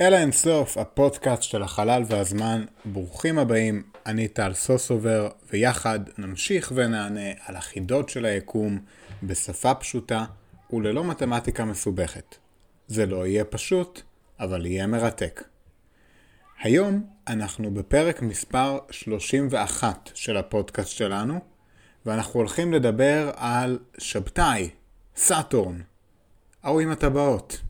אל האינסוף, הפודקאסט של החלל והזמן, ברוכים הבאים, אני טל סוסובר, ויחד נמשיך ונענה על החידות של היקום בשפה פשוטה וללא מתמטיקה מסובכת. זה לא יהיה פשוט, אבל יהיה מרתק. היום אנחנו בפרק מספר 31 של הפודקאסט שלנו, ואנחנו הולכים לדבר על שבתאי, סאטורן, ההוא עם הטבעות.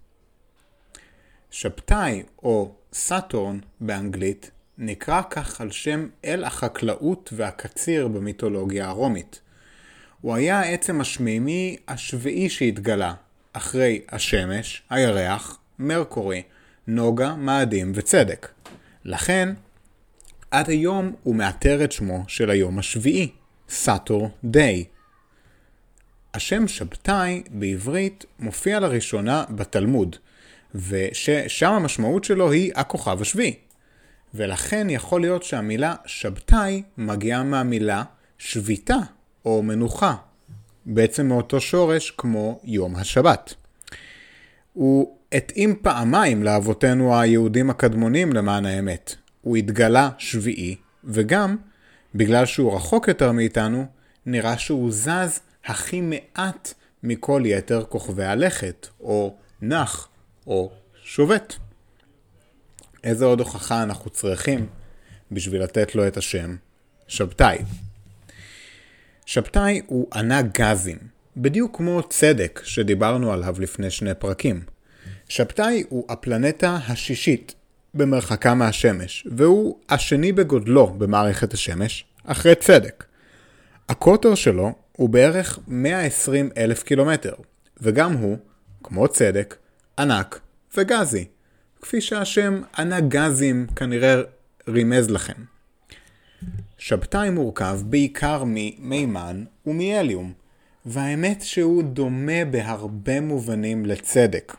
שבתאי או Saturn באנגלית נקרא כך על שם אל החקלאות והקציר במיתולוגיה הרומית. הוא היה העצם השמימי השביעי שהתגלה, אחרי השמש, הירח, מרקורי, נוגה, מאדים וצדק. לכן, עד היום הוא מעטר את שמו של היום השביעי, סאטור דיי. השם שבתאי בעברית מופיע לראשונה בתלמוד, וששם המשמעות שלו היא הכוכב השביעי. ולכן יכול להיות שהמילה שבתאי מגיעה מהמילה שביתה או מנוחה, בעצם מאותו שורש כמו יום השבת. הוא התאים פעמיים לאבותינו היהודים הקדמונים למען האמת. הוא התגלה שביעי, וגם, בגלל שהוא רחוק יותר מאיתנו, נראה שהוא זז הכי מעט מכל יתר כוכבי הלכת, או נח, או שובת. איזה עוד הוכחה אנחנו צריכים בשביל לתת לו את השם שבתאי? שבתאי הוא ענה גזים, בדיוק כמו צדק שדיברנו עליו לפני שני פרקים. שבתאי הוא הפלנטה השישית במרחקה מהשמש, והוא השני בגודלו במערכת השמש, אחרי צדק. הקוטר שלו הוא בערך 120 אלף קילומטר, וגם הוא, כמו צדק, ענק וגזי, כפי שהשם ענק גזים כנראה רימז לכם. שבתאי מורכב בעיקר ממימן ומהליום, והאמת שהוא דומה בהרבה מובנים לצדק.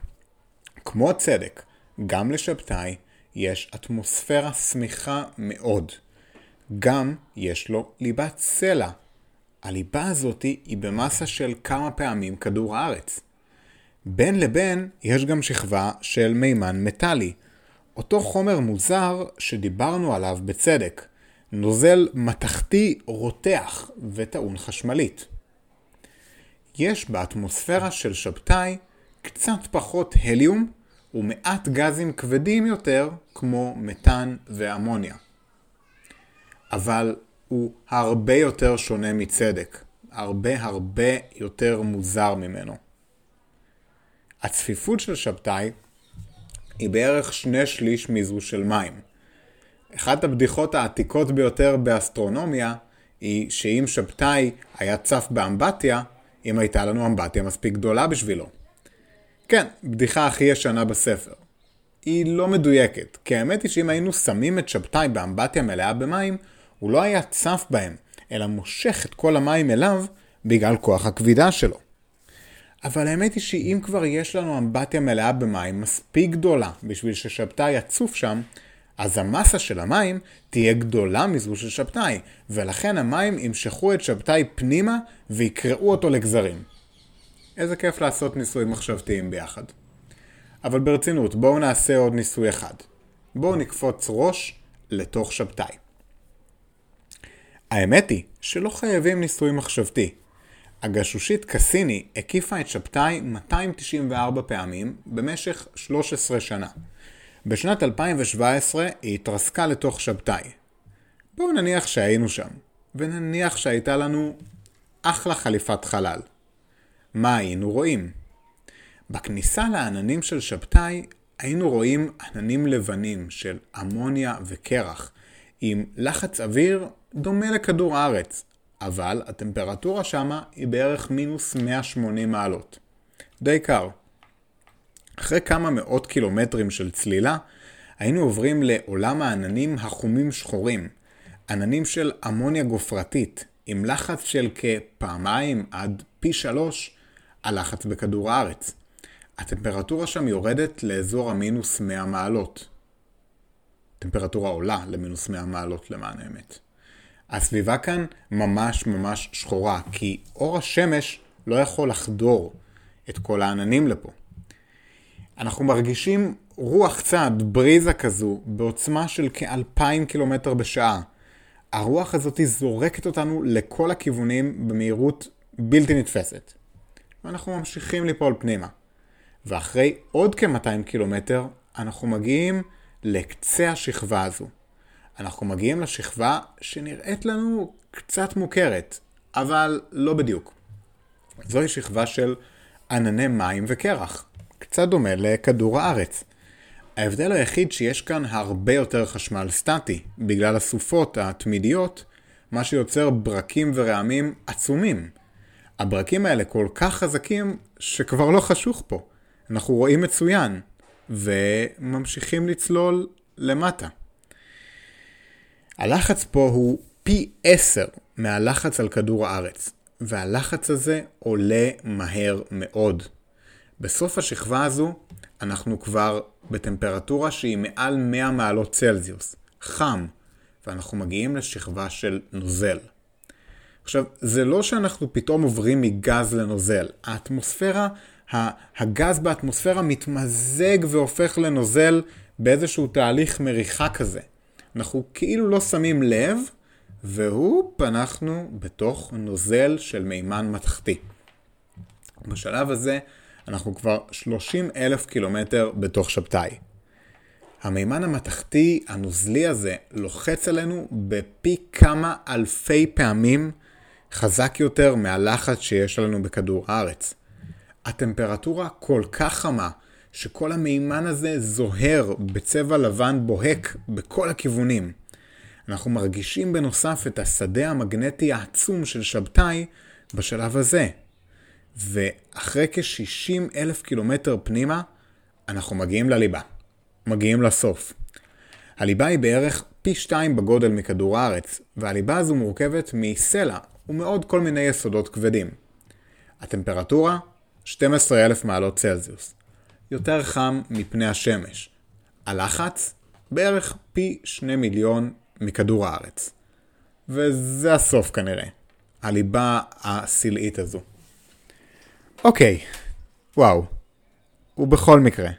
כמו צדק, גם לשבתאי יש אטמוספירה סמיכה מאוד. גם יש לו ליבת סלע. הליבה הזאת היא במסה של כמה פעמים כדור הארץ. בין לבין יש גם שכבה של מימן מטאלי, אותו חומר מוזר שדיברנו עליו בצדק, נוזל מתכתי רותח וטעון חשמלית. יש באטמוספירה של שבתאי קצת פחות הליום ומעט גזים כבדים יותר כמו מתאן ואמוניה. אבל הוא הרבה יותר שונה מצדק, הרבה הרבה יותר מוזר ממנו. הצפיפות של שבתאי היא בערך שני שליש מזו של מים. אחת הבדיחות העתיקות ביותר באסטרונומיה היא שאם שבתאי היה צף באמבטיה, אם הייתה לנו אמבטיה מספיק גדולה בשבילו. כן, בדיחה הכי ישנה בספר. היא לא מדויקת, כי האמת היא שאם היינו שמים את שבתאי באמבטיה מלאה במים, הוא לא היה צף בהם, אלא מושך את כל המים אליו בגלל כוח הכבידה שלו. אבל האמת היא שאם כבר יש לנו אמבטיה מלאה במים מספיק גדולה בשביל ששבתאי יצוף שם, אז המסה של המים תהיה גדולה מזו של שבתאי, ולכן המים ימשכו את שבתאי פנימה ויקרעו אותו לגזרים. איזה כיף לעשות ניסויים מחשבתיים ביחד. אבל ברצינות, בואו נעשה עוד ניסוי אחד. בואו נקפוץ ראש לתוך שבתאי. האמת היא שלא חייבים ניסוי מחשבתי. הגשושית קסיני הקיפה את שבתאי 294 פעמים במשך 13 שנה. בשנת 2017 היא התרסקה לתוך שבתאי. בואו נניח שהיינו שם, ונניח שהייתה לנו אחלה חליפת חלל. מה היינו רואים? בכניסה לעננים של שבתאי היינו רואים עננים לבנים של אמוניה וקרח, עם לחץ אוויר דומה לכדור הארץ, אבל הטמפרטורה שמה היא בערך מינוס 180 מעלות. די קר. אחרי כמה מאות קילומטרים של צלילה, היינו עוברים לעולם העננים החומים שחורים, עננים של אמוניה גופרתית, עם לחץ של כפעמיים עד פי שלוש הלחץ בכדור הארץ. הטמפרטורה שם יורדת לאזור המינוס 100 מעלות. טמפרטורה עולה למינוס 100 מעלות למען האמת. הסביבה כאן ממש ממש שחורה, כי אור השמש לא יכול לחדור את כל העננים לפה. אנחנו מרגישים רוח צד, בריזה כזו, בעוצמה של כאלפיים קילומטר בשעה. הרוח הזאת זורקת אותנו לכל הכיוונים במהירות בלתי נתפסת. ואנחנו ממשיכים ליפול פנימה. ואחרי עוד כ-200 קילומטר, אנחנו מגיעים לקצה השכבה הזו. אנחנו מגיעים לשכבה שנראית לנו קצת מוכרת, אבל לא בדיוק. זוהי שכבה של ענני מים וקרח, קצת דומה לכדור הארץ. ההבדל היחיד שיש כאן הרבה יותר חשמל סטטי, בגלל הסופות התמידיות, מה שיוצר ברקים ורעמים עצומים. הברקים האלה כל כך חזקים שכבר לא חשוך פה. אנחנו רואים מצוין, וממשיכים לצלול למטה. הלחץ פה הוא פי עשר מהלחץ על כדור הארץ, והלחץ הזה עולה מהר מאוד. בסוף השכבה הזו אנחנו כבר בטמפרטורה שהיא מעל 100 מעלות צלזיוס, חם, ואנחנו מגיעים לשכבה של נוזל. עכשיו, זה לא שאנחנו פתאום עוברים מגז לנוזל. האטמוספירה, הגז באטמוספירה מתמזג והופך לנוזל באיזשהו תהליך מריחה כזה. אנחנו כאילו לא שמים לב, והופ, אנחנו בתוך נוזל של מימן מתכתי. בשלב הזה אנחנו כבר 30 אלף קילומטר בתוך שבתאי. המימן המתכתי הנוזלי הזה לוחץ עלינו בפי כמה אלפי פעמים חזק יותר מהלחץ שיש לנו בכדור הארץ. הטמפרטורה כל כך חמה, שכל המימן הזה זוהר בצבע לבן בוהק בכל הכיוונים. אנחנו מרגישים בנוסף את השדה המגנטי העצום של שבתאי בשלב הזה. ואחרי כ-60 אלף קילומטר פנימה, אנחנו מגיעים לליבה. מגיעים לסוף. הליבה היא בערך פי שתיים בגודל מכדור הארץ, והליבה הזו מורכבת מסלע ומעוד כל מיני יסודות כבדים. הטמפרטורה 12,000 מעלות צלזיוס. יותר חם מפני השמש. הלחץ בערך פי 2 מיליון מכדור הארץ. וזה הסוף כנראה. הליבה הסלעית הזו. אוקיי, וואו. ובכל מקרה,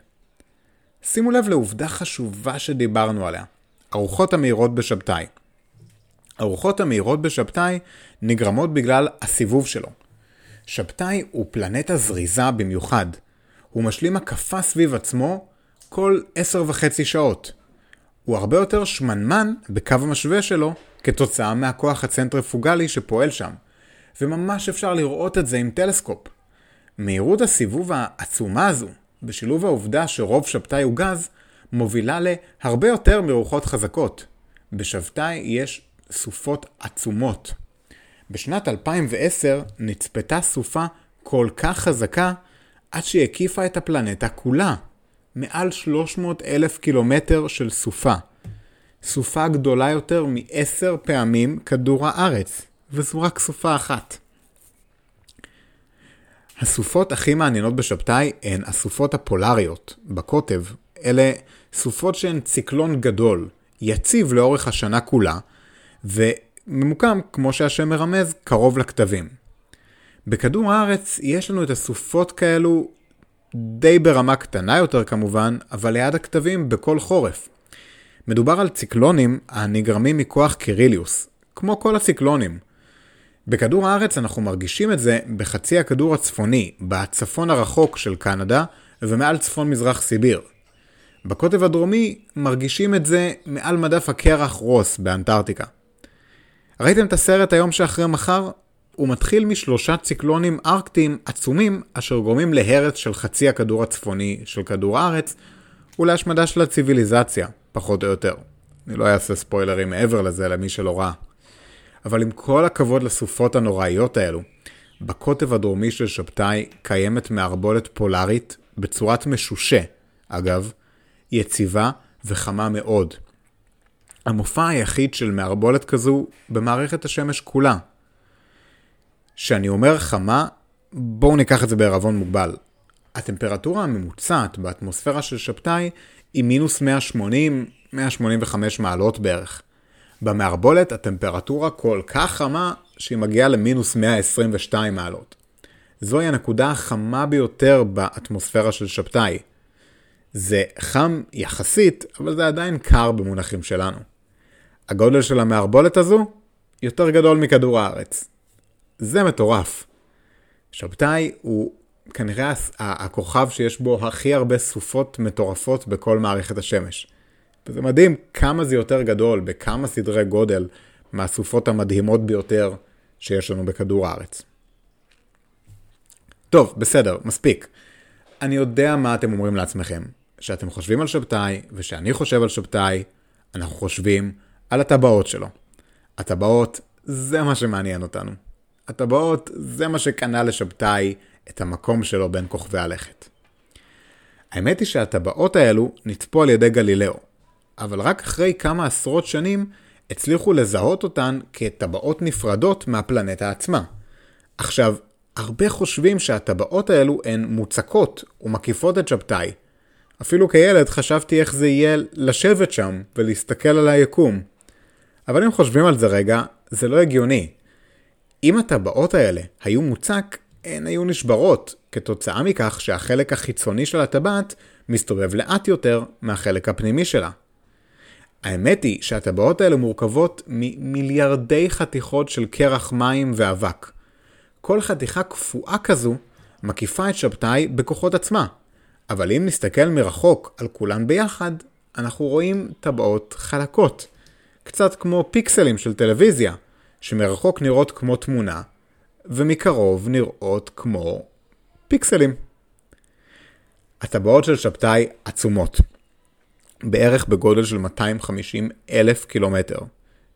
שימו לב לעובדה חשובה שדיברנו עליה. הרוחות המהירות בשבתאי. הרוחות המהירות בשבתאי נגרמות בגלל הסיבוב שלו. שבתאי הוא פלנטה זריזה במיוחד. הוא משלים הקפה סביב עצמו כל עשר וחצי שעות. הוא הרבה יותר שמנמן בקו המשווה שלו כתוצאה מהכוח הצנטריפוגלי שפועל שם. וממש אפשר לראות את זה עם טלסקופ. מהירות הסיבוב העצומה הזו, בשילוב העובדה שרוב שבתאי הוא גז, מובילה להרבה יותר מרוחות חזקות. בשבתאי יש סופות עצומות. בשנת 2010 נצפתה סופה כל כך חזקה עד שהיא הקיפה את הפלנטה כולה. מעל 300 אלף קילומטר של סופה. סופה גדולה יותר מעשר פעמים כדור הארץ, וזו רק סופה אחת. הסופות הכי מעניינות בשבתאי הן הסופות הפולריות, בקוטב. אלה סופות שהן ציקלון גדול, יציב לאורך השנה כולה, וממוקם, כמו שהשם מרמז, קרוב לכתבים. בכדור הארץ יש לנו את הסופות כאלו די ברמה קטנה יותר כמובן, אבל ליד הכתבים בכל חורף. מדובר על ציקלונים הנגרמים מכוח קיריליוס, כמו כל הציקלונים. בכדור הארץ אנחנו מרגישים את זה בחצי הכדור הצפוני, בצפון הרחוק של קנדה ומעל צפון מזרח סיביר. בקוטב הדרומי מרגישים את זה מעל מדף הקרח רוס באנטארקטיקה. ראיתם את הסרט היום שאחרי מחר? הוא מתחיל משלושה ציקלונים ארקטיים עצומים אשר גורמים להרס של חצי הכדור הצפוני של כדור הארץ ולהשמדה של הציוויליזציה, פחות או יותר. אני לא אעשה ספוילרים מעבר לזה למי שלא ראה. אבל עם כל הכבוד לסופות הנוראיות האלו, בקוטב הדרומי של שבתאי קיימת מערבולת פולארית בצורת משושה, אגב, יציבה וחמה מאוד. המופע היחיד של מערבולת כזו במערכת השמש כולה. כשאני אומר חמה, בואו ניקח את זה בערבון מוגבל. הטמפרטורה הממוצעת באטמוספירה של שבתאי היא מינוס 180-185 מעלות בערך. במערבולת הטמפרטורה כל כך חמה שהיא מגיעה למינוס 122 מעלות. זוהי הנקודה החמה ביותר באטמוספירה של שבתאי. זה חם יחסית, אבל זה עדיין קר במונחים שלנו. הגודל של המערבולת הזו יותר גדול מכדור הארץ. זה מטורף. שבתאי הוא כנראה הכוכב שיש בו הכי הרבה סופות מטורפות בכל מערכת השמש. וזה מדהים כמה זה יותר גדול, בכמה סדרי גודל מהסופות המדהימות ביותר שיש לנו בכדור הארץ. טוב, בסדר, מספיק. אני יודע מה אתם אומרים לעצמכם. שאתם חושבים על שבתאי, ושאני חושב על שבתאי, אנחנו חושבים על הטבעות שלו. הטבעות זה מה שמעניין אותנו. הטבעות זה מה שקנה לשבתאי את המקום שלו בין כוכבי הלכת. האמת היא שהטבעות האלו נצפו על ידי גלילאו, אבל רק אחרי כמה עשרות שנים הצליחו לזהות אותן כטבעות נפרדות מהפלנטה עצמה. עכשיו, הרבה חושבים שהטבעות האלו הן מוצקות ומקיפות את שבתאי. אפילו כילד חשבתי איך זה יהיה לשבת שם ולהסתכל על היקום. אבל אם חושבים על זה רגע, זה לא הגיוני. אם הטבעות האלה היו מוצק, הן היו נשברות, כתוצאה מכך שהחלק החיצוני של הטבעת מסתובב לאט יותר מהחלק הפנימי שלה. האמת היא שהטבעות האלה מורכבות ממיליארדי חתיכות של קרח מים ואבק. כל חתיכה קפואה כזו מקיפה את שבתאי בכוחות עצמה. אבל אם נסתכל מרחוק על כולן ביחד, אנחנו רואים טבעות חלקות. קצת כמו פיקסלים של טלוויזיה, שמרחוק נראות כמו תמונה, ומקרוב נראות כמו פיקסלים. הטבעות של שבתאי עצומות. בערך בגודל של 250 אלף קילומטר.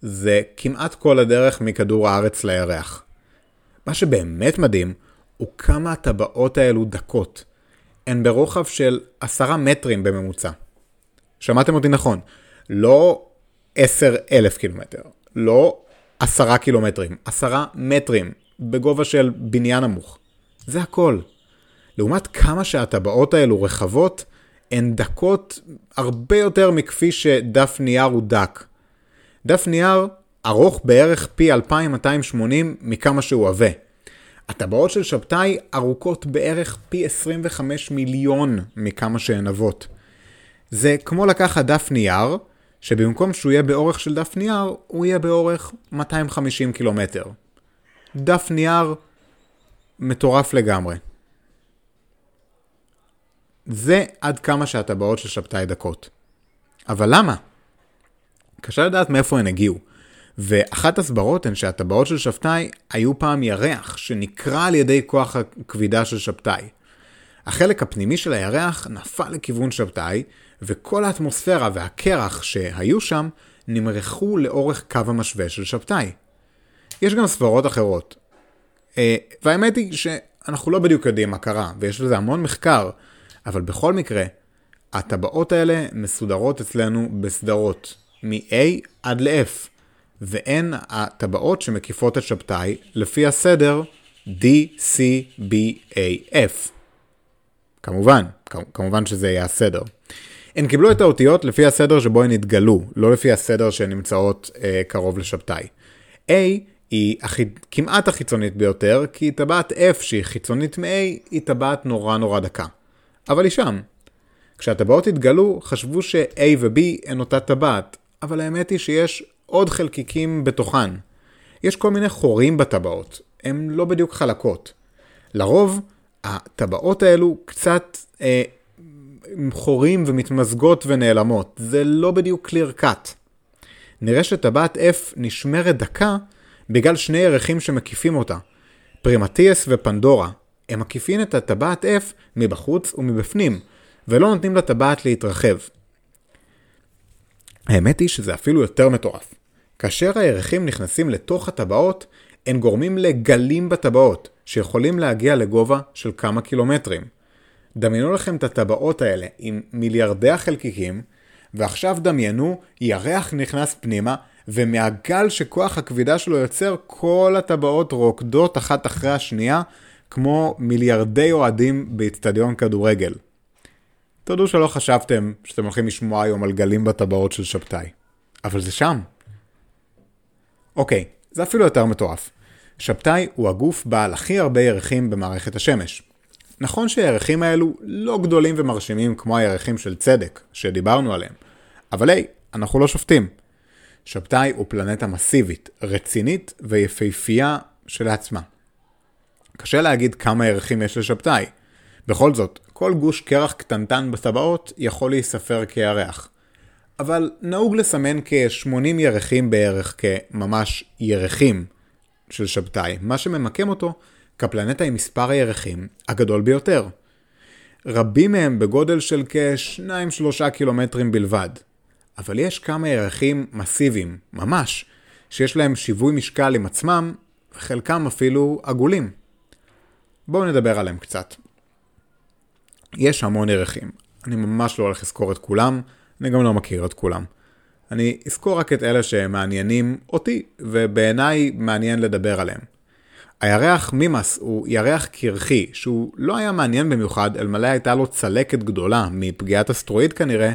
זה כמעט כל הדרך מכדור הארץ לירח. מה שבאמת מדהים הוא כמה הטבעות האלו דקות. הן ברוחב של עשרה מטרים בממוצע. שמעתם אותי נכון, לא עשר אלף קילומטר, לא עשרה קילומטרים, עשרה מטרים בגובה של בניין נמוך. זה הכל. לעומת כמה שהטבעות האלו רחבות, הן דקות הרבה יותר מכפי שדף נייר הוא דק. דף נייר ארוך בערך פי 2280 מכמה שהוא עבה. הטבעות של שבתאי ארוכות בערך פי 25 מיליון מכמה שהן עבות. זה כמו לקחת דף נייר, שבמקום שהוא יהיה באורך של דף נייר, הוא יהיה באורך 250 קילומטר. דף נייר מטורף לגמרי. זה עד כמה שהטבעות של שבתאי דקות. אבל למה? קשה לדעת מאיפה הן הגיעו. ואחת הסברות הן שהטבעות של שבתאי היו פעם ירח שנקרע על ידי כוח הכבידה של שבתאי. החלק הפנימי של הירח נפל לכיוון שבתאי, וכל האטמוספירה והקרח שהיו שם נמרחו לאורך קו המשווה של שבתאי. יש גם סברות אחרות. אה, והאמת היא שאנחנו לא בדיוק יודעים מה קרה, ויש לזה המון מחקר, אבל בכל מקרה, הטבעות האלה מסודרות אצלנו בסדרות, מ-A עד ל-F. והן הטבעות שמקיפות את שבתאי לפי הסדר D, C, B, A, F. כמובן, כמובן שזה יהיה הסדר. הן קיבלו את האותיות לפי הסדר שבו הן התגלו, לא לפי הסדר שהן נמצאות אה, קרוב לשבתאי. A היא הכי, כמעט החיצונית ביותר, כי טבעת F שהיא חיצונית מ-A היא טבעת נורא נורא דקה. אבל היא שם. כשהטבעות התגלו, חשבו ש-A ו-B הן אותה טבעת, אבל האמת היא שיש עוד חלקיקים בתוכן. יש כל מיני חורים בטבעות, הן לא בדיוק חלקות. לרוב, הטבעות האלו קצת אה, חורים ומתמזגות ונעלמות, זה לא בדיוק clear cut. נראה שטבעת F נשמרת דקה בגלל שני ירחים שמקיפים אותה, פרימטיאס ופנדורה. הם מקיפים את הטבעת F מבחוץ ומבפנים, ולא נותנים לטבעת להתרחב. האמת היא שזה אפילו יותר מטורף. כאשר הירחים נכנסים לתוך הטבעות, הם גורמים לגלים בטבעות, שיכולים להגיע לגובה של כמה קילומטרים. דמיינו לכם את הטבעות האלה עם מיליארדי החלקיקים, ועכשיו דמיינו ירח נכנס פנימה, ומהגל שכוח הכבידה שלו יוצר, כל הטבעות רוקדות אחת אחרי השנייה, כמו מיליארדי אוהדים באיצטדיון כדורגל. תודו שלא חשבתם שאתם הולכים לשמוע היום על גלים בטבעות של שבתאי. אבל זה שם. אוקיי, זה אפילו יותר מטורף. שבתאי הוא הגוף בעל הכי הרבה ירחים במערכת השמש. נכון שהירחים האלו לא גדולים ומרשימים כמו הירחים של צדק, שדיברנו עליהם, אבל היי, אנחנו לא שופטים. שבתאי הוא פלנטה מסיבית, רצינית ויפהפייה שלעצמה. קשה להגיד כמה ירחים יש לשבתאי. בכל זאת, כל גוש קרח קטנטן בטבעות יכול להיספר כירח. אבל נהוג לסמן כ-80 ירחים בערך כממש ירחים של שבתאי, מה שממקם אותו כפלנטה עם מספר הירחים הגדול ביותר. רבים מהם בגודל של כ-2-3 קילומטרים בלבד. אבל יש כמה ירחים מסיביים, ממש, שיש להם שיווי משקל עם עצמם, וחלקם אפילו עגולים. בואו נדבר עליהם קצת. יש המון ירחים. אני ממש לא הולך לזכור את כולם, אני גם לא מכיר את כולם. אני אזכור רק את אלה שמעניינים אותי, ובעיניי מעניין לדבר עליהם. הירח מימאס הוא ירח קרחי, שהוא לא היה מעניין במיוחד, אלמלא הייתה לו צלקת גדולה מפגיעת אסטרואיד כנראה,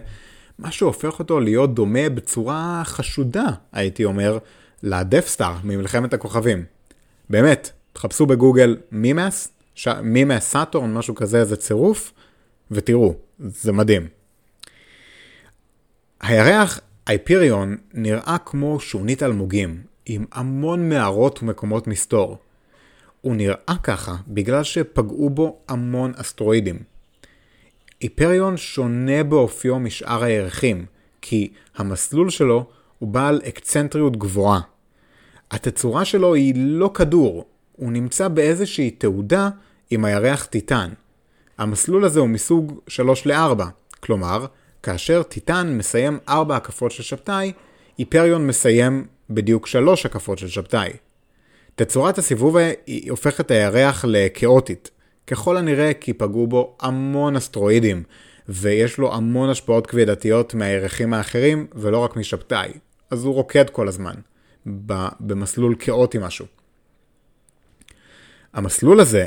מה שהופך אותו להיות דומה בצורה חשודה, הייתי אומר, ל Death Star ממלחמת הכוכבים. באמת, תחפשו בגוגל מימאס, ש... מימאס סאטורן, משהו כזה, איזה צירוף, ותראו, זה מדהים. הירח הייפריון נראה כמו שונית אלמוגים, עם המון מערות ומקומות מסתור. הוא נראה ככה בגלל שפגעו בו המון אסטרואידים. היפריון שונה באופיו משאר הירחים, כי המסלול שלו הוא בעל אקצנטריות גבוהה. התצורה שלו היא לא כדור, הוא נמצא באיזושהי תעודה עם הירח טיטן. המסלול הזה הוא מסוג 3 ל-4, כלומר, כאשר טיטן מסיים 4 הקפות של שבתאי, היפריון מסיים בדיוק 3 הקפות של שבתאי. תצורת הסיבוב היא הופכת הירח לכאוטית, ככל הנראה כי פגעו בו המון אסטרואידים, ויש לו המון השפעות כבדתיות מהירחים האחרים, ולא רק משבתאי. אז הוא רוקד כל הזמן, במסלול כאוטי משהו. המסלול הזה,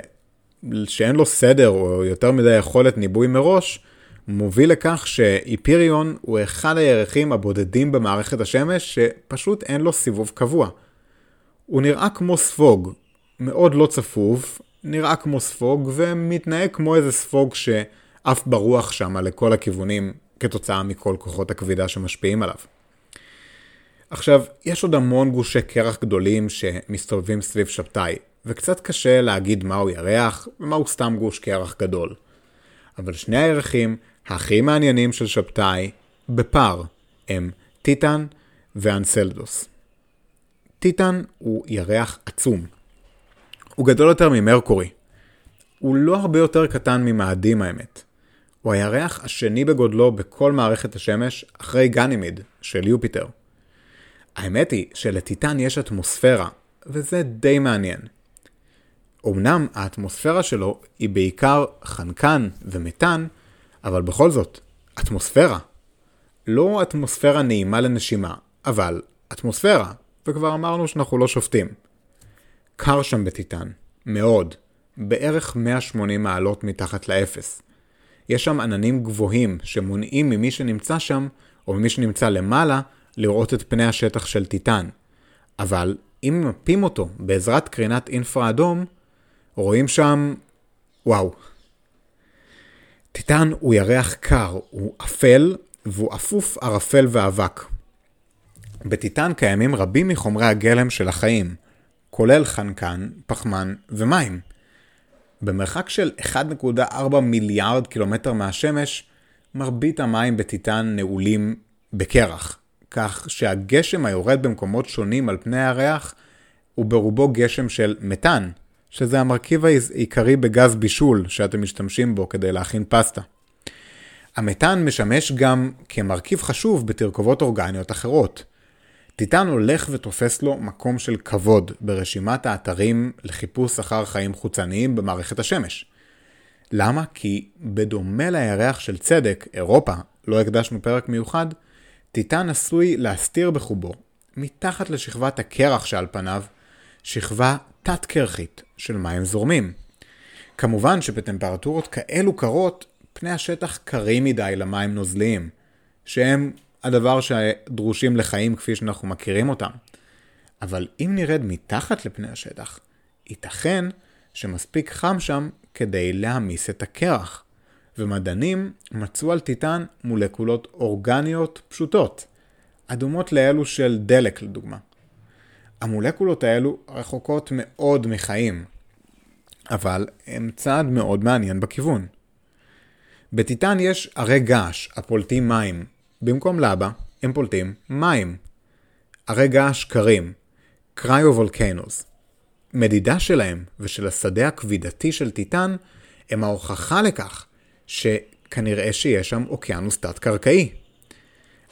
שאין לו סדר או יותר מדי יכולת ניבוי מראש, מוביל לכך שאיפיריון הוא אחד הירחים הבודדים במערכת השמש שפשוט אין לו סיבוב קבוע. הוא נראה כמו ספוג, מאוד לא צפוף, נראה כמו ספוג ומתנהג כמו איזה ספוג שעף ברוח שם לכל הכיוונים כתוצאה מכל כוחות הכבידה שמשפיעים עליו. עכשיו, יש עוד המון גושי קרח גדולים שמסתובבים סביב שבתאי, וקצת קשה להגיד מהו ירח ומהו סתם גוש קרח גדול. אבל שני הירחים הכי מעניינים של שבתאי, בפער, הם טיטן ואנסלדוס. טיטן הוא ירח עצום. הוא גדול יותר ממרקורי. הוא לא הרבה יותר קטן ממאדים האמת. הוא הירח השני בגודלו בכל מערכת השמש אחרי גנימיד של יופיטר. האמת היא שלטיטן יש אטמוספירה, וזה די מעניין. אמנם האטמוספירה שלו היא בעיקר חנקן ומתאן, אבל בכל זאת, אטמוספירה. לא אטמוספירה נעימה לנשימה, אבל אטמוספירה, וכבר אמרנו שאנחנו לא שופטים. קר שם בטיטן, מאוד, בערך 180 מעלות מתחת לאפס. יש שם עננים גבוהים שמונעים ממי שנמצא שם, או ממי שנמצא למעלה, לראות את פני השטח של טיטן. אבל אם ממפים אותו בעזרת קרינת אינפרה אדום, רואים שם, וואו. טיטן הוא ירח קר, הוא אפל והוא אפוף ערפל ואבק. בטיטן קיימים רבים מחומרי הגלם של החיים, כולל חנקן, פחמן ומים. במרחק של 1.4 מיליארד קילומטר מהשמש, מרבית המים בטיטן נעולים בקרח, כך שהגשם היורד במקומות שונים על פני הירח הוא ברובו גשם של מתאן, שזה המרכיב העיקרי בגז בישול שאתם משתמשים בו כדי להכין פסטה. המתאן משמש גם כמרכיב חשוב בתרכובות אורגניות אחרות. טיטן הולך ותופס לו מקום של כבוד ברשימת האתרים לחיפוש אחר חיים חוצניים במערכת השמש. למה? כי בדומה לירח של צדק, אירופה, לא הקדשנו פרק מיוחד, טיטן עשוי להסתיר בחובו, מתחת לשכבת הקרח שעל פניו, שכבה תת-קרחית של מים זורמים. כמובן שבטמפרטורות כאלו קרות, פני השטח קרים מדי למים נוזליים, שהם הדבר שדרושים לחיים כפי שאנחנו מכירים אותם. אבל אם נרד מתחת לפני השטח, ייתכן שמספיק חם שם כדי להעמיס את הקרח, ומדענים מצאו על טיטן מולקולות אורגניות פשוטות, אדומות לאלו של דלק לדוגמה. המולקולות האלו רחוקות מאוד מחיים, אבל הם צעד מאוד מעניין בכיוון. בטיטן יש ערי געש הפולטים מים. במקום לבה, הם פולטים מים. ערי געש קרים, קריו-וולקנוס. מדידה שלהם ושל השדה הכבידתי של טיטן הם ההוכחה לכך שכנראה שיש שם אוקיינוס תת-קרקעי.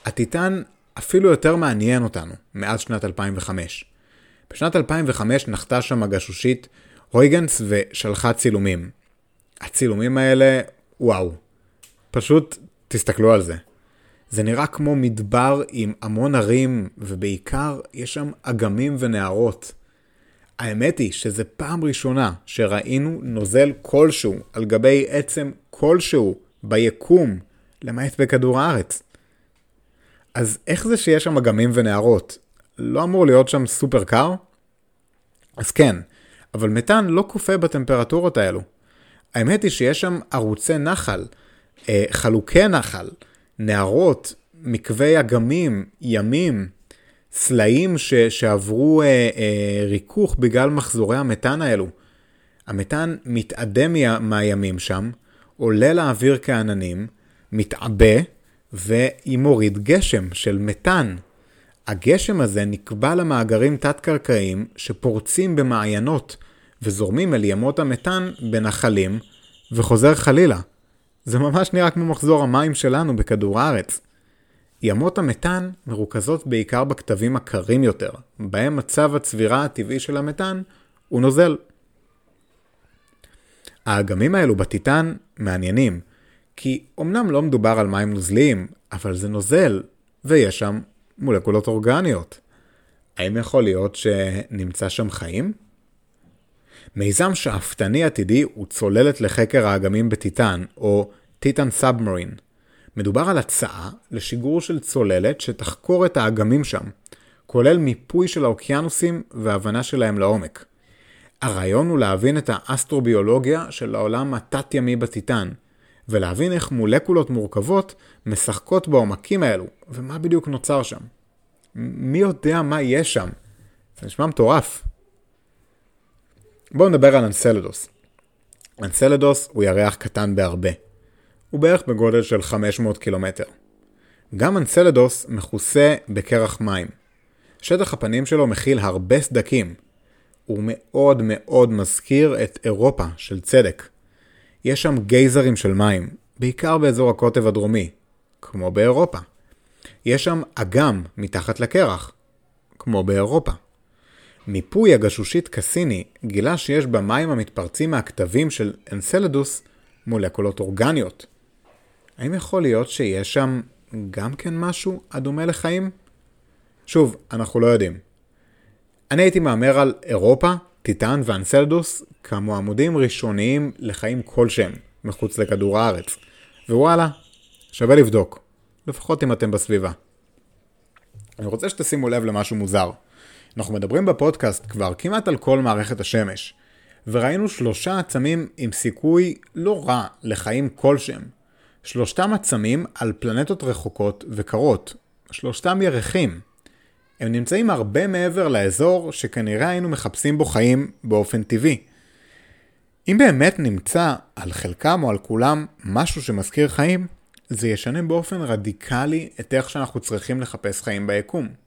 הטיטן אפילו יותר מעניין אותנו מאז שנת 2005. בשנת 2005 נחתה שם הגשושית הויגנס ושלחה צילומים. הצילומים האלה, וואו. פשוט תסתכלו על זה. זה נראה כמו מדבר עם המון ערים, ובעיקר יש שם אגמים ונהרות. האמת היא שזה פעם ראשונה שראינו נוזל כלשהו על גבי עצם כלשהו ביקום, למעט בכדור הארץ. אז איך זה שיש שם אגמים ונהרות? לא אמור להיות שם סופר קר? אז כן, אבל מתאן לא כופה בטמפרטורות האלו. האמת היא שיש שם ערוצי נחל, אה, חלוקי נחל, נהרות, מקווי אגמים, ימים, סלעים ש, שעברו אה, אה, ריכוך בגלל מחזורי המתאן האלו. המתאן מתאדה מהימים שם, עולה לאוויר כעננים, מתעבה, ומוריד גשם של מתאן. הגשם הזה נקבע למאגרים תת-קרקעיים שפורצים במעיינות וזורמים אל ימות המתאן בנחלים, וחוזר חלילה. זה ממש נראה כמו מחזור המים שלנו בכדור הארץ. ימות המתאן מרוכזות בעיקר בכתבים הקרים יותר, בהם מצב הצבירה הטבעי של המתאן הוא נוזל. האגמים האלו בטיטן מעניינים, כי אמנם לא מדובר על מים נוזליים, אבל זה נוזל, ויש שם מולקולות אורגניות. האם יכול להיות שנמצא שם חיים? מיזם שאפתני עתידי הוא צוללת לחקר האגמים בטיטן, או טיטן סאבמרין. מדובר על הצעה לשיגור של צוללת שתחקור את האגמים שם, כולל מיפוי של האוקיינוסים והבנה שלהם לעומק. הרעיון הוא להבין את האסטרוביולוגיה של העולם התת-ימי בטיטן, ולהבין איך מולקולות מורכבות משחקות בעומקים האלו, ומה בדיוק נוצר שם. מי יודע מה יש שם? זה נשמע מטורף. בואו נדבר על אנסלדוס. אנסלדוס הוא ירח קטן בהרבה. הוא בערך בגודל של 500 קילומטר. גם אנסלדוס מכוסה בקרח מים. שטח הפנים שלו מכיל הרבה סדקים. הוא מאוד מאוד מזכיר את אירופה של צדק. יש שם גייזרים של מים, בעיקר באזור הקוטב הדרומי, כמו באירופה. יש שם אגם מתחת לקרח, כמו באירופה. מיפוי הגשושית קסיני גילה שיש במים המתפרצים מהכתבים של אנסלדוס מולקולות אורגניות. האם יכול להיות שיש שם גם כן משהו הדומה לחיים? שוב, אנחנו לא יודעים. אני הייתי מהמר על אירופה, טיטן ואנסלדוס כמועמודים ראשוניים לחיים כלשהם מחוץ לכדור הארץ. ווואלה, שווה לבדוק. לפחות אם אתם בסביבה. אני רוצה שתשימו לב למשהו מוזר. אנחנו מדברים בפודקאסט כבר כמעט על כל מערכת השמש, וראינו שלושה עצמים עם סיכוי לא רע לחיים כלשהם. שלושתם עצמים על פלנטות רחוקות וקרות. שלושתם ירחים. הם נמצאים הרבה מעבר לאזור שכנראה היינו מחפשים בו חיים באופן טבעי. אם באמת נמצא על חלקם או על כולם משהו שמזכיר חיים, זה ישנה באופן רדיקלי את איך שאנחנו צריכים לחפש חיים ביקום.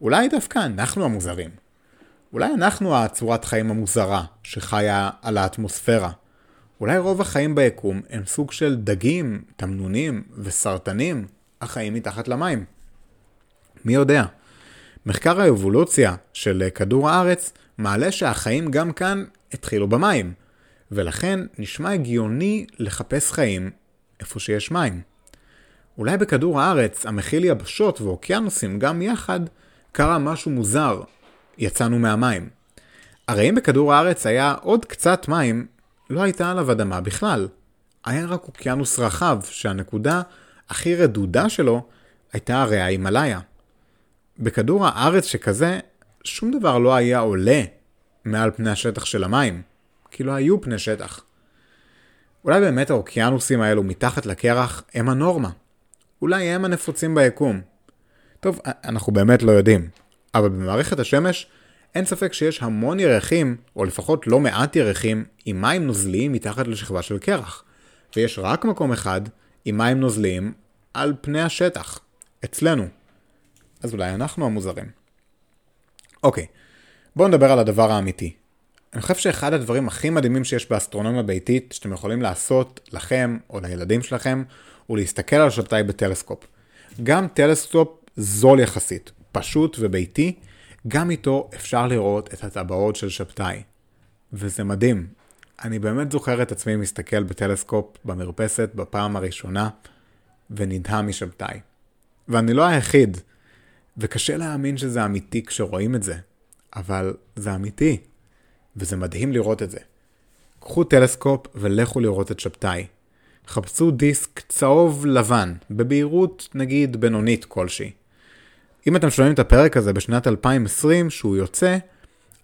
אולי דווקא אנחנו המוזרים. אולי אנחנו הצורת חיים המוזרה שחיה על האטמוספירה. אולי רוב החיים ביקום הם סוג של דגים, תמנונים וסרטנים החיים מתחת למים. מי יודע? מחקר האבולוציה של כדור הארץ מעלה שהחיים גם כאן התחילו במים, ולכן נשמע הגיוני לחפש חיים איפה שיש מים. אולי בכדור הארץ, המכיל יבשות ואוקיינוסים גם יחד, קרה משהו מוזר, יצאנו מהמים. הרי אם בכדור הארץ היה עוד קצת מים, לא הייתה עליו אדמה בכלל. היה רק אוקיינוס רחב, שהנקודה הכי רדודה שלו הייתה הרי ההימאליה. בכדור הארץ שכזה, שום דבר לא היה עולה מעל פני השטח של המים, כי לא היו פני שטח. אולי באמת האוקיינוסים האלו מתחת לקרח הם הנורמה. אולי הם הנפוצים ביקום. טוב, אנחנו באמת לא יודעים, אבל במערכת השמש אין ספק שיש המון ירחים, או לפחות לא מעט ירחים, עם מים נוזליים מתחת לשכבה של קרח. ויש רק מקום אחד עם מים נוזליים על פני השטח, אצלנו. אז אולי אנחנו המוזרים. אוקיי, בואו נדבר על הדבר האמיתי. אני חושב שאחד הדברים הכי מדהימים שיש באסטרונומיה ביתית, שאתם יכולים לעשות לכם או לילדים שלכם, הוא להסתכל על שבתאי בטלסקופ. גם טלסקופ זול יחסית, פשוט וביתי, גם איתו אפשר לראות את הטבעות של שבתאי. וזה מדהים. אני באמת זוכר את עצמי מסתכל בטלסקופ במרפסת בפעם הראשונה, ונדהם משבתאי. ואני לא היחיד, וקשה להאמין שזה אמיתי כשרואים את זה, אבל זה אמיתי, וזה מדהים לראות את זה. קחו טלסקופ ולכו לראות את שבתאי. חפשו דיסק צהוב לבן, בבהירות נגיד בינונית כלשהי. אם אתם שומעים את הפרק הזה בשנת 2020, שהוא יוצא,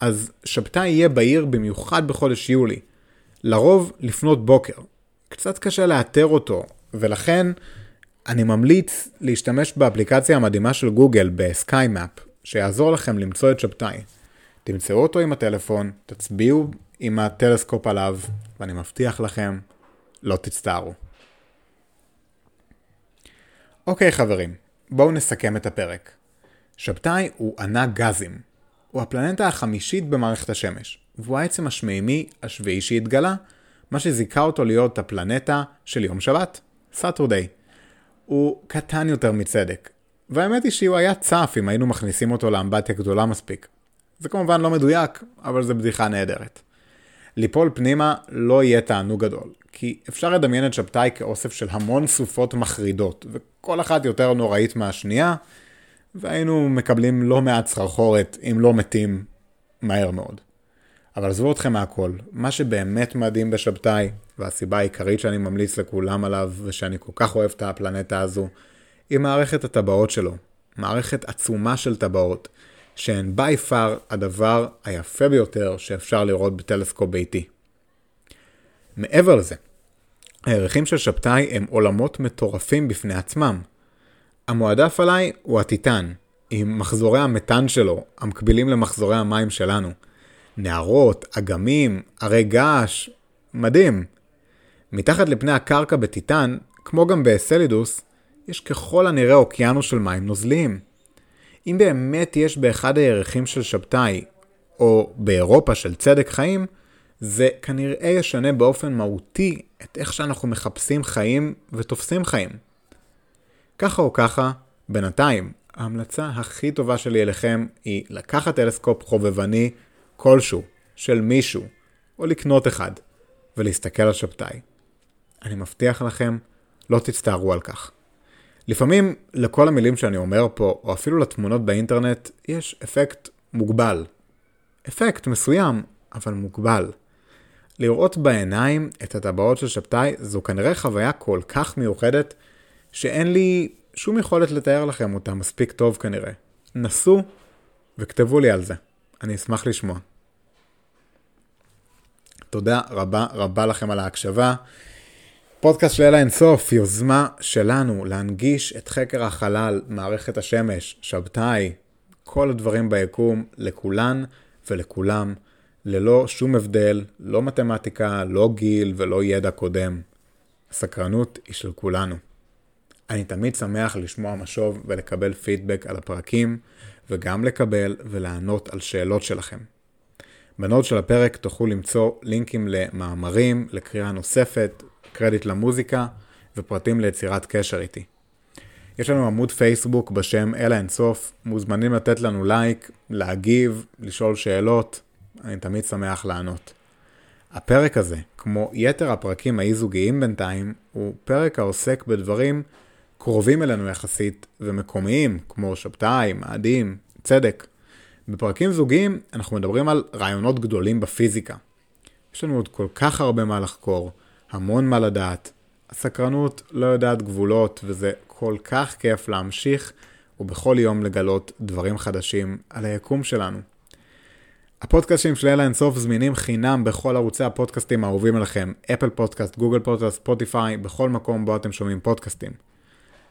אז שבתאי יהיה בהיר במיוחד בחודש יולי. לרוב לפנות בוקר. קצת קשה לאתר אותו, ולכן אני ממליץ להשתמש באפליקציה המדהימה של גוגל ב Sky Map, שיעזור לכם למצוא את שבתאי. תמצאו אותו עם הטלפון, תצביעו עם הטלסקופ עליו, ואני מבטיח לכם, לא תצטערו. אוקיי חברים, בואו נסכם את הפרק. שבתאי הוא ענק גזים. הוא הפלנטה החמישית במערכת השמש, והוא העצם השמימי השביעי שהתגלה, מה שזיכה אותו להיות הפלנטה של יום שבת, סאטורדיי. הוא קטן יותר מצדק, והאמת היא שהוא היה צף אם היינו מכניסים אותו לאמבטיה גדולה מספיק. זה כמובן לא מדויק, אבל זו בדיחה נהדרת. ליפול פנימה לא יהיה תענוג גדול, כי אפשר לדמיין את שבתאי כאוסף של המון סופות מחרידות, וכל אחת יותר נוראית מהשנייה, והיינו מקבלים לא מעט סחרחורת, אם לא מתים, מהר מאוד. אבל עזבו אתכם מהכל, מה שבאמת מדהים בשבתאי, והסיבה העיקרית שאני ממליץ לכולם עליו, ושאני כל כך אוהב את הפלנטה הזו, היא מערכת הטבעות שלו. מערכת עצומה של טבעות, שהן בי פאר הדבר היפה ביותר שאפשר לראות בטלסקופ ביתי. מעבר לזה, הערכים של שבתאי הם עולמות מטורפים בפני עצמם. המועדף עליי הוא הטיטן, עם מחזורי המתאן שלו, המקבילים למחזורי המים שלנו. נהרות, אגמים, ערי געש, מדהים. מתחת לפני הקרקע בטיטן, כמו גם בסלידוס, יש ככל הנראה אוקיינוס של מים נוזליים. אם באמת יש באחד הירחים של שבתאי, או באירופה של צדק חיים, זה כנראה ישנה באופן מהותי את איך שאנחנו מחפשים חיים ותופסים חיים. ככה או ככה, בינתיים, ההמלצה הכי טובה שלי אליכם היא לקחת טלסקופ חובבני כלשהו, של מישהו, או לקנות אחד, ולהסתכל על שבתאי. אני מבטיח לכם, לא תצטערו על כך. לפעמים לכל המילים שאני אומר פה, או אפילו לתמונות באינטרנט, יש אפקט מוגבל. אפקט מסוים, אבל מוגבל. לראות בעיניים את הטבעות של שבתאי זו כנראה חוויה כל כך מיוחדת, שאין לי שום יכולת לתאר לכם אותה מספיק טוב כנראה. נסו וכתבו לי על זה. אני אשמח לשמוע. תודה רבה רבה לכם על ההקשבה. פודקאסט של אלה אינסוף, יוזמה שלנו להנגיש את חקר החלל, מערכת השמש, שבתאי, כל הדברים ביקום, לכולן ולכולם, ללא שום הבדל, לא מתמטיקה, לא גיל ולא ידע קודם. הסקרנות היא של כולנו. אני תמיד שמח לשמוע משוב ולקבל פידבק על הפרקים, וגם לקבל ולענות על שאלות שלכם. בנוד של הפרק תוכלו למצוא לינקים למאמרים, לקריאה נוספת, קרדיט למוזיקה ופרטים ליצירת קשר איתי. יש לנו עמוד פייסבוק בשם אלה אינסוף, מוזמנים לתת לנו לייק, להגיב, לשאול שאלות, אני תמיד שמח לענות. הפרק הזה, כמו יתר הפרקים האי-זוגיים בינתיים, הוא פרק העוסק בדברים קרובים אלינו יחסית ומקומיים, כמו שבתאי, מאדים, צדק. בפרקים זוגיים אנחנו מדברים על רעיונות גדולים בפיזיקה. יש לנו עוד כל כך הרבה מה לחקור, המון מה לדעת. הסקרנות לא יודעת גבולות וזה כל כך כיף להמשיך ובכל יום לגלות דברים חדשים על היקום שלנו. הפודקאסטים של אלה אינסוף זמינים חינם בכל ערוצי הפודקאסטים האהובים עליכם, אפל פודקאסט, גוגל פודקאסט, ספוטיפיי, בכל מקום בו אתם שומעים פודקאסטים.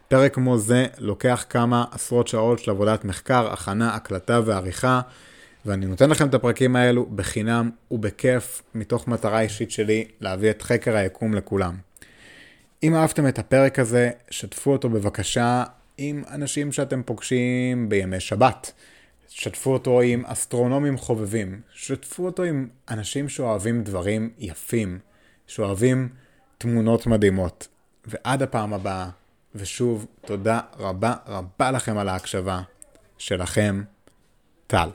פרק כמו זה לוקח כמה עשרות שעות של עבודת מחקר, הכנה, הקלטה ועריכה, ואני נותן לכם את הפרקים האלו בחינם ובכיף, מתוך מטרה אישית שלי להביא את חקר היקום לכולם. אם אהבתם את הפרק הזה, שתפו אותו בבקשה עם אנשים שאתם פוגשים בימי שבת. שתפו אותו עם אסטרונומים חובבים. שתפו אותו עם אנשים שאוהבים דברים יפים, שאוהבים תמונות מדהימות. ועד הפעם הבאה, ושוב, תודה רבה רבה לכם על ההקשבה. שלכם, טל.